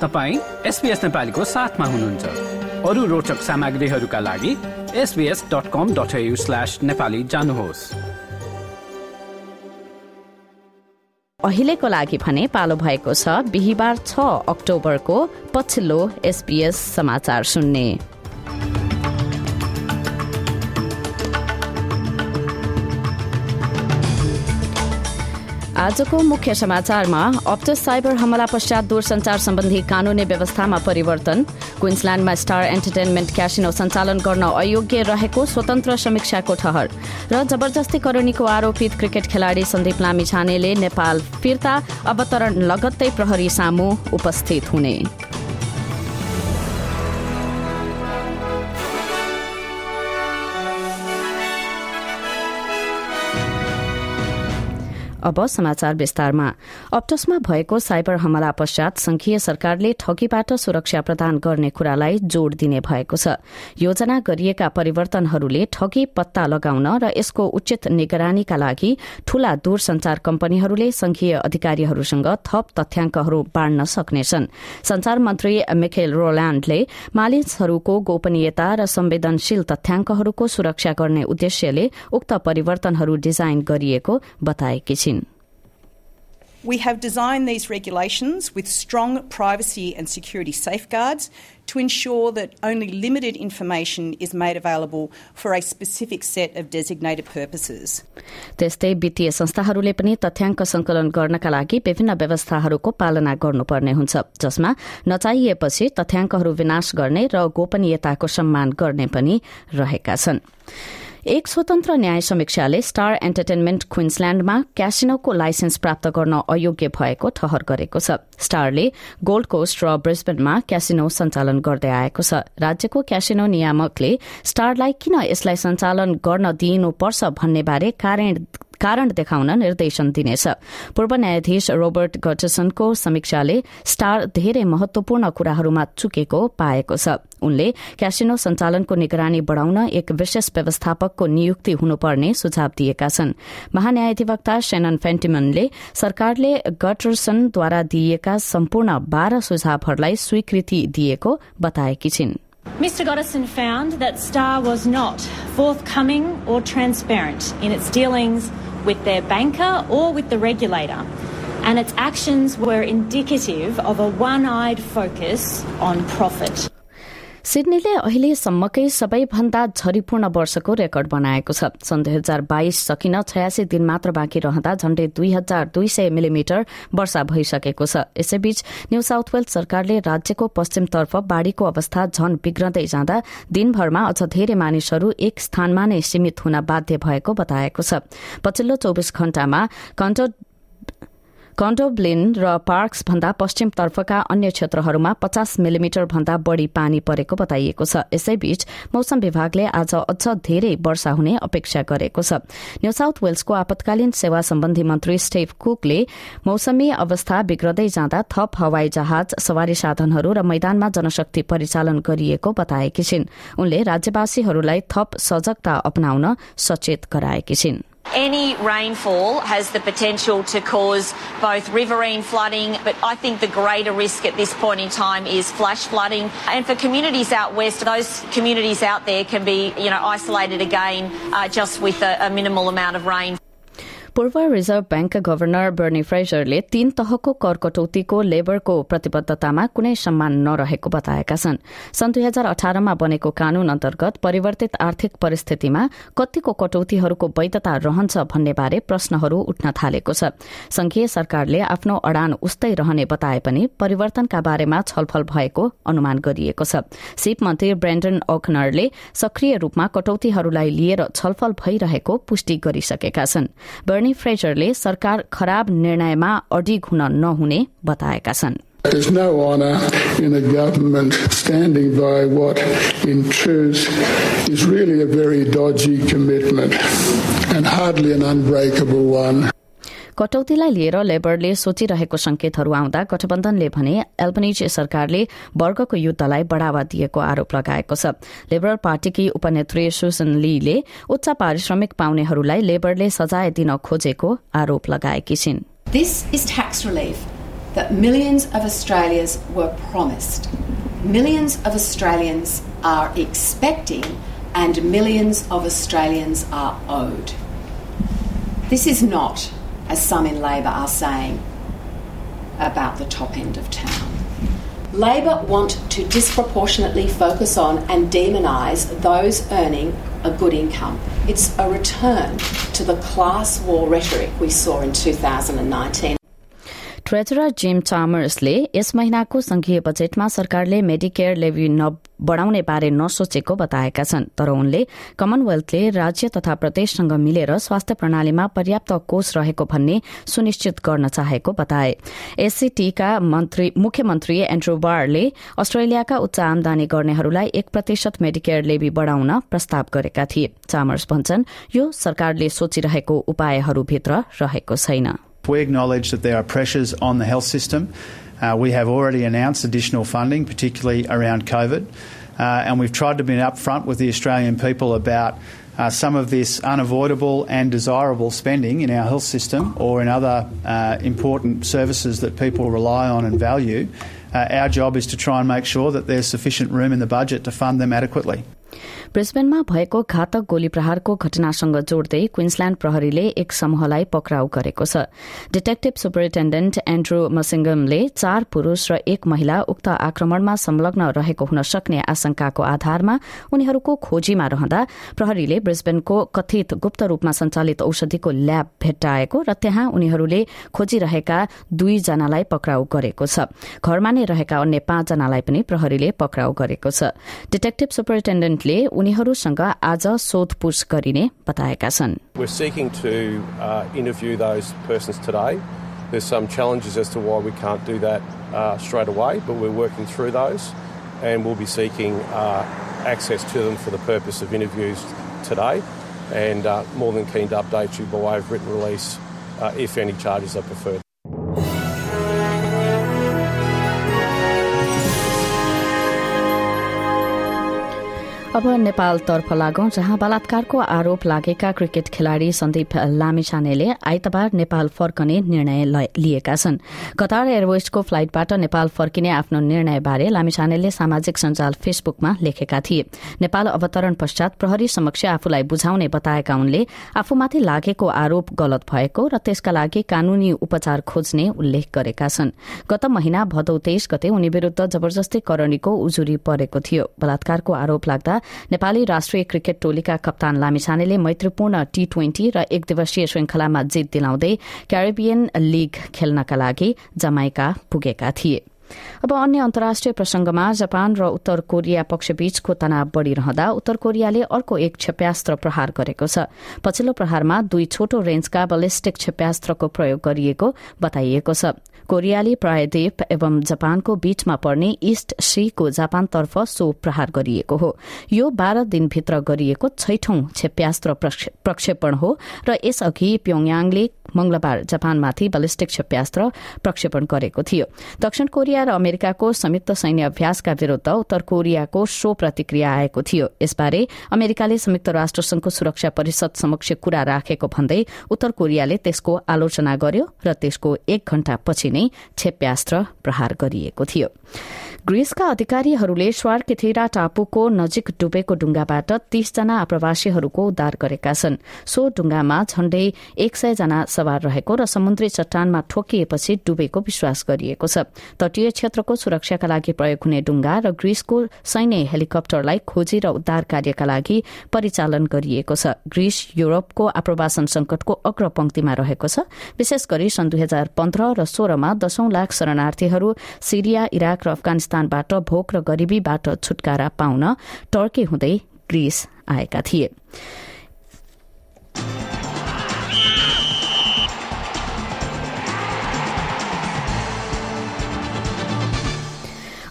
तपाईँ एसपिएस नेपालीको साथमा हुनुहुन्छ। अरू रोचक सामग्रीहरूका लागि SBS dot com dot slash Nepali जानुहोस्। अहिलेको लागि भने पालो भएको छ बिहिबार छ अक्टोबरको पछिल्लो एसपीएस समाचार सुन्ने। आजको मुख्य समाचारमा अप्टस साइबर हमला पश्चात दूरसञ्चार सम्बन्धी कानूनी व्यवस्थामा परिवर्तन। क्विन्सल्याण्डमा स्टार एन्टरटेनमेन्ट क्यासिनो सञ्चालन गर्न अयोग्य रहेको स्वतन्त्र समीक्षाको ठहर। र जबरजस्ती करोनीको आरोपित क्रिकेट खेलाडी सन्दीप लामिछानेले नेपाल फिर्ता अवतरण लगत्तै प्रहरी सामु उपस्थित हुने। अब समाचार विस्तारमा। अप्टसमा भएको साइबर हमला पश्चात संघीय सरकारले ठगीबाट सुरक्षा प्रदान गर्ने कुरालाई जोड़ दिने भएको छ। योजना गरिएका परिवर्तनहरूले ठगी पत्ता लगाउन र यसको उचित निगरानीका लागि ठूला दूरसञ्चार कम्पनीहरूले संघीय अधिकारीहरूसँग थप तथ्याङ्कहरू बाँड्न सक्नेछन्। संचार मन्त्री मिखेल रोल्याण्डले मानिसहरूको गोपनीयता र संवेदनशील तथ्याङ्कहरूको सुरक्षा गर्ने उद्देश्यले उक्त परिवर्तनहरू डिजाइन गरिएको बताएकी छिन्। We have designed these regulations with strong privacy and security safeguards to ensure that only limited information is made available for a specific set of designated purposes. त्यस्तै वित्तीय संस्थाहरूले पनि तथ्याङ्क संकलन गर्नका लागि विभिन्न व्यवस्थाहरूको पालना गर्नुपर्ने हुन्छ जसमा नचाहिएपछि तथ्याङ्कहरू विनाश गर्ने र गोपनीयताको सम्मान गर्ने पनि रहेका छन् एक स्वतन्त्र न्याय समीक्षाले स्टार एन्टरटेनमेन्ट क्विन्सल्याण्डमा क्यासिनोको लाइसेन्स प्राप्त गर्न अयोग्य भएको ठहर गरेको छ। स्टारले गोल्ड कोस्ट र ब्रिस्बेनमा क्यासिनो सञ्चालन गर्दै आएको छ। राज्यको क्यासिनो नियामकले स्टारलाई किन यसलाई सञ्चालन गर्न दिइनुपर्छ भन्ने बारे कारण कारण देखाउन निर्देशन दिनेछ। पूर्व न्यायाधीश रोबर्ट गटसनको समीक्षाले स्टार धेरै महत्वपूर्ण कुराहरूमा चुकेको पाएको छ। उनले क्यासिनो सञ्चालनको निगरानी बढ़ाउन एक विशेष व्यवस्थापकको नियुक्ति हुनुपर्ने सुझाव दिएका छन्। महान्यायाधिवक्ता शेनन फेन्टिमनले सरकारले गटरसनद्वारा दिइएका सम्पूर्ण बाह्र सुझावहरूलाई स्वीकृति दिएको बताएकी छिन्। Mr. Goddison found that Star was not forthcoming or transparent in its dealings with their banker or with the regulator, and its actions were indicative of a one eyed focus on profit. सिडनीले अहिलेसम्मकै सबैभन्दा झरीपूर्ण वर्षको record बनाएको छ। सन् दुई हजार बाइस सकिन छयासी दिन मात्र बाँकी रहँदा झण्डै दुई हजार दुई सय मिलिमिटर वर्षा भइसकेको छ। यसैबीच न्यू साउथ वेल्स सरकारले राज्यको पश्चिमतर्फ बाढ़ीको अवस्था झन बिग्रदै जाँदा दिनभरमा अझ धेरै मानिसहरू एक स्थानमा नै सीमित हुन बाध्य भएको बताएको छ। पछिल्लो चौविस घण्टामा कन्डोब्लिन र पार्क्स भन्दा पश्चिमतर्फका अन्य क्षेत्रहरूमा पचास मिलिमिटर भन्दा बढ़ी पानी परेको बताइएको छ। यसैबीच मौसम विभागले आज अझ धेरै वर्षा हुने अपेक्षा गरेको छ। न्यू साउथ वेल्सको आपतकालीन सेवा सम्बन्धी मन्त्री स्टेभ कुकले मौसमी अवस्था बिग्रदै जाँदा थप हवाई जहाज सवारी साधनहरू र मैदानमा जनशक्ति परिचालन गरिएको बताएकी छिन्। उनले राज्यवासीहरूलाई थप सजगता अपनाउन सचेत गराएकी छिन्। Any rainfall has the potential to cause both riverine flooding, but I think the greater risk at this point in time is flash flooding. And for communities out west, those communities out there can be, you know, isolated again uh, just with a, a minimal amount of rain. पूर्व reserve ब्याङ्कका governor Bernie फ्रेजरले तीन तहको कर कटौतीको लेबरको प्रतिबद्धतामा कुनै सम्मान नरहेको बताएका छन्। सन् दुई हजार अठारमा बनेको कानून अन्तर्गत परिवर्तित आर्थिक परिस्थितिमा कतिको कटौतीहरूको वैधता रहन्छ भन्ने बारे प्रश्नहरू उठ्न थालेको छ। संघीय सरकारले आफ्नो अडान उस्तै रहने बताए पनि परिवर्तनका बारेमा छलफल भएको अनुमान गरिएको छ। सिप मन्त्री ब्रेन्डन ओखनरले सक्रिय रूपमा कटौतीहरूलाई लिएर छलफल भइरहेको पुष्टि गरिसकेका छन्। बर्नी फ्रेजरले सरकार खराब निर्णयमा अडिग हुन नहुने बताएका छन्. कटौतीलाई लिएर लेबरले सोचिरहेको संकेतहरू आउँदा गठबन्धनले भने एल्बनिज सरकारले वर्गको युद्धलाई बढ़ावा दिएको आरोप लगाएको छ लेबर पार्टीकी उपनेत्री सुसन लीले उच्च पारिश्रमिक पाउनेहरूलाई लेबरले सजाय दिन खोजेको आरोप लगाएकी छिन् This is tax relief that millions of Australians were promised. Millions of Australians are expecting, and millions of Australians are owed. This is not, as some in Labor are saying, about the top end of town. Labor want to disproportionately focus on and demonise those earning a good income. It's a return to the class war rhetoric we saw in 2019. Treasurer Jim चामर्सले यस महिनाको संघीय बजेटमा सरकारले Medicare लेभी बढ़ाउने बारे नसोचेको बताएका छन्। तर उनले कमनवेल्थले राज्य तथा प्रदेशसँग मिलेर स्वास्थ्य प्रणालीमा पर्याप्त कोष रहेको भन्ने सुनिश्चित गर्न चाहेको बताए। एससीटीका मुख्यमन्त्री एन्ड्रो बारले अस्ट्रेलियाका उच्च आमदानी गर्नेहरूलाई एक प्रतिशत मेडिकेयर लेभी बढ़ाउन प्रस्ताव गरेका थिए। चामर्स भन्छन् यो सरकारले सोचिरहेको उपायहरूभित्र रहेको छैन। We acknowledge that there are pressures on the health system. Uh, we have already announced additional funding, particularly around COVID, uh, and we've tried to be upfront with the Australian people about uh, some of this unavoidable and desirable spending in our health system or in other uh, important services that people rely on and value. Uh, our job is to try and make sure that there's sufficient room in the budget to fund them adequately. ब्रिस्बेनमा भएको घातक गोली प्रहारको घटनासँग जोड्दै Queensland प्रहरीले एक समूहलाई पक्राउ गरेको छ। Detective superintendent Andrew मसिङ्गमले चार पुरूष र एक महिला उक्त आक्रमणमा संलग्न रहेको हुन सक्ने आशंकाको आधारमा उनीहरूको खोजीमा रहँदा प्रहरीले ब्रिस्बेनको कथित गुप्त रूपमा सञ्चालित औषधिको ल्याब भेट्टाएको र त्यहाँ उनीहरूले खोजिरहेका दुईजनालाई पक्राउ गरेको छ। घरमा नै रहेका अन्य पाँचजनालाई पनि प्रहरीले पक्राउ गरेको छ। डिटेक्टिभ सुपरिन्टेण्डेन्टले उनीहरूसँग आज सोधपूछ गरिने बताएका छन् We're seeking to uh, interview those persons today. There's some challenges as to why we can't do that uh, straight away, but we're working through those and we'll be seeking uh, access to them for the purpose of interviews today and uh, more than keen to update you by way of written release uh, if any charges are preferred. अब नेपालतर्फ लागौं जहाँ बलात्कारको आरोप लागेका cricket खेलाड़ी सन्दीप लामिछानेले आइतबार नेपाल फर्कने निर्णय लिएका छन्। कतार एयरवेजको फ्लाइटबाट नेपाल फर्किने आफ्नो निर्णयबारे लामिछानेले सामाजिक सञ्जाल फेसबुकमा लेखेका थिए। नेपाल अवतरण पश्चात प्रहरी समक्ष आफूलाई बुझाउने बताएका उनले आफूमाथि लागेको आरोप गलत भएको र त्यसका लागि कानूनी उपचार खोज्ने उल्लेख गरेका छन्। गत महिना भदौ तेइस गते उनी विरूद्ध जबरजस्ती करणीको उजुरी परेको थियो। बलात्कारको आरोप लाग्दा नेपाली राष्ट्रिय क्रिकेट टोलीका कप्तान लामिछानेले मैत्रीपूर्ण टी ट्वेन्टी र एक दिवसीय श्रृंखलामा जित दिलाउँदै क्यारिबियन लीग खेल्नका लागि जमाइका पुगेका थिए। अब अन्य अन्तर्राष्ट्रिय प्रसंगमा जापान र उत्तर कोरिया पक्षबीचको तनाव बढ़िरहँदा उत्तर कोरियाले अर्को एक क्षेप्यास्त्र प्रहार गरेको छ। पछिल्लो प्रहारमा दुई छोटो रेन्जका बलिस्टिक क्षेप्यास्त्रको प्रयोग गरिएको बताइएको छ। कोरियाली प्रायद्वीप एवं जापानको बीचमा पर्ने ईस्ट सीको जापानतर्फ सो प्रहार गरिएको हो। यो बाह्र दिनभित्र गरिएको छैठौं क्षेप्यास्त्र प्रक्षेपण हो र यसअघि प्योङयाङले मंगलबार जापानमाथि बलिस्टिक क्षेप्यास्त्र प्रक्षेपण गरेको थियो। दक्षिण कोरिया र अमेरिकाको संयुक्त सैन्य अभ्यासका विरूद्ध उत्तर कोरियाको सो प्रतिक्रिया आएको थियो। यसबारे अमेरिकाले संयुक्त राष्ट्र संघको सुरक्षा परिषद समक्ष कुरा राखेको भन्दै उत्तर कोरियाले त्यसको आलोचना गर्यो र त्यसको एक घण्टा पछि नै क्षेप्यास्त्र प्रहार गरिएको थियो। ग्रीसका अधिकारीहरूले स्वारकेथेरा टापुको नजिक डुबेको डुंगाबाट तीसजना आप्रवासीहरूको उद्धार गरेका छन्। सो डुंगामा झण्डै एक सय जना सवार रहेको र समुद्री चट्टानमा ठोकिएपछि डुबेको विश्वास गरिएको छ। तटीय क्षेत्रको सुरक्षाका लागि प्रयोग हुने डुंगा र ग्रीसको सैन्य हेलिकप्टरलाई खोजी र उद्धार कार्यका लागि परिचालन गरिएको छ। ग्रीस युरोपको आप्रवासन संकटको अग्रपंक्तिमा रहेको छ। विशेष गरी सन् दुई हजार पन्ध्र र सोह्रमा दशौं लाख शरणार्थीहरू सिरिया इराक र अफगानिस्तान अफगानिस्तानबाट भोक र गरिबीबाट छुटकारा पाउन टर्की हुँदै ग्रीस आएका थिए।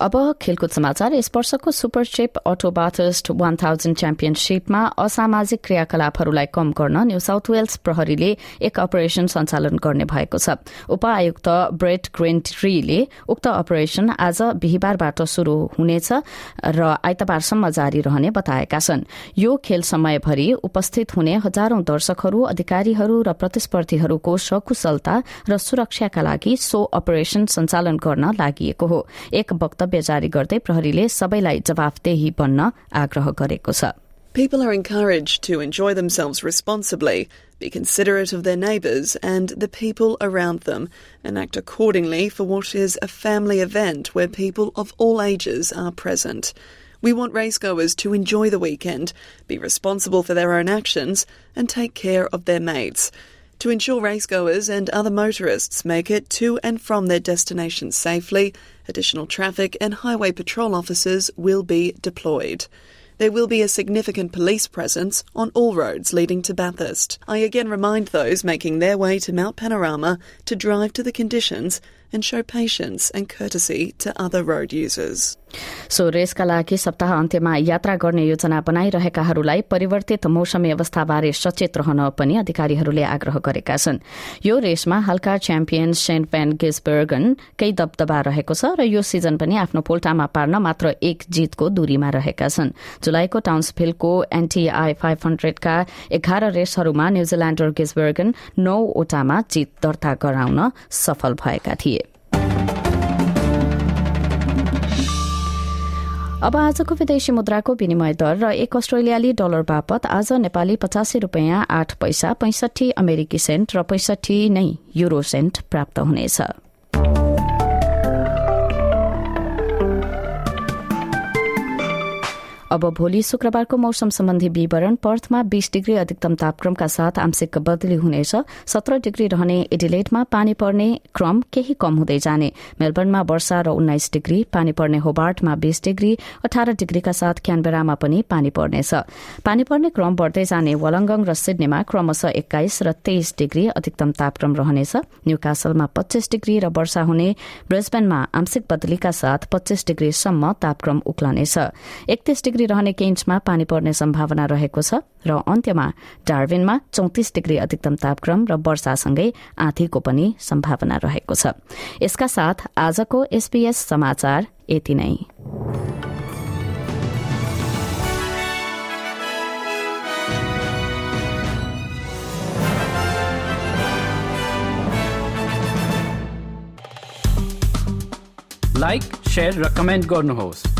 अब खेलकुद समाचार यस वर्षको supercheap auto Bathurst one thousand च्याम्पियनशीपमा असामाजिक क्रियाकलापहरूलाई कम गर्न न्यू साउथ वेल्स प्रहरीले एक अपरेशन सञ्चालन गर्ने भएको छ। उपायुक्त ब्रेट ग्रेन्ट्रीले उक्त अपरेशन आज बिहिबारबाट शुरू हुनेछ र आइतबारसम्म जारी रहने बताएका छन्। यो खेल समयभरि उपस्थित हुने हजारौं दर्शकहरू अधिकारीहरू र प्रतिस्पर्धीहरूको सकुशलता र सुरक्षाका लागि सो अपरेशन सञ्चालन गर्न लागि हो। एक वक्तव्य वक्तव्य जारी गर्दै प्रहरीले सबैलाई जवाफदेही बन्न आग्रह गरेको छ People are encouraged to enjoy themselves responsibly, be considerate of their neighbours and the people around them, and act accordingly for what is a family event where people of all ages are present. We want racegoers to enjoy the weekend, be responsible for their own actions, and take care of their mates. To ensure racegoers and other motorists make it to and from their destinations safely, additional traffic and highway patrol officers will be deployed. There will be a significant police presence on all roads leading to Bathurst. I again remind those making their way to Mount Panorama to drive to the conditions and show patience and courtesy to other road users. सो रेसका लागि सप्ताह अन्त्यमा यात्रा गर्ने योजना बनाइरहेकाहरूलाई परिवर्तित मौसमी अवस्थाबारे सचेत रहन पनि अधिकारीहरूले आग्रह गरेका छन्। यो रेसमा हल्का च्याम्पियन सेन्ट पेन गेसबर्गन केही दबदबा रहेको छ र यो सिजन पनि आफ्नो पोल्टामा पार्न मात्र एक जितको दूरीमा रहेका छन्। जुलाईको टाउन्सभिलको एनटीआई फाइभ हन्ड्रेडका एघार रेसहरूमा न्यूजील्याण्डर गेसबर्गन नौवटामा जित दर्ता गराउन सफल भएका थिए। अब आजको विदेशी मुद्राको विनिमय दर र एक अस्ट्रेलियाली डलर बापत आज नेपाली पचासी रूपियाँ आठ पैसा पैंसठी अमेरिकी सेन्ट र पैंसठी नै युरो सेन्ट प्राप्त हुनेछ। अब भोलि शुक्रबारको मौसम सम्बन्धी विवरण पर्थमा बीस डिग्री अधिकतम तापक्रमका साथ आंशिक बदली हुनेछ। सत्र डिग्री रहने एडिलेटमा पानी पर्ने क्रम केही कम हुँदै जाने। मेलबर्नमा वर्षा र उन्नाइस डिग्री पानी पर्ने होबार्टमा बीस डिग्री अठार डिग्रीका साथ क्यानबेरामा पनि पानी पर्नेछ। पानी पर्ने क्रम बढ़दै जाने वलंगङ र सिडनीमा क्रमशः एक्काइस र तेइस डिग्री अधिकतम तापक्रम रहनेछ। न्यूकासलमा पच्चीस डिग्री र वर्षा हुने ब्रिस्बेनमा आंशिक बदलीका साथ पच्चीस डिग्रीसम्म तापक्रम उक्लनेछ। एकतीस डिग्री रहने पानी पर्ने सम्भावना रहेको छ र अन्त्यमा डार्विनमा चौतिस डिग्री अधिकतम तापक्रम र वर्षासँगै आँधीको पनि सम्भावना रहेको छ। यसका साथ आजको एसपीएस समाचार यति नै। लाइक र कमेन्ट गर्नुहोस्।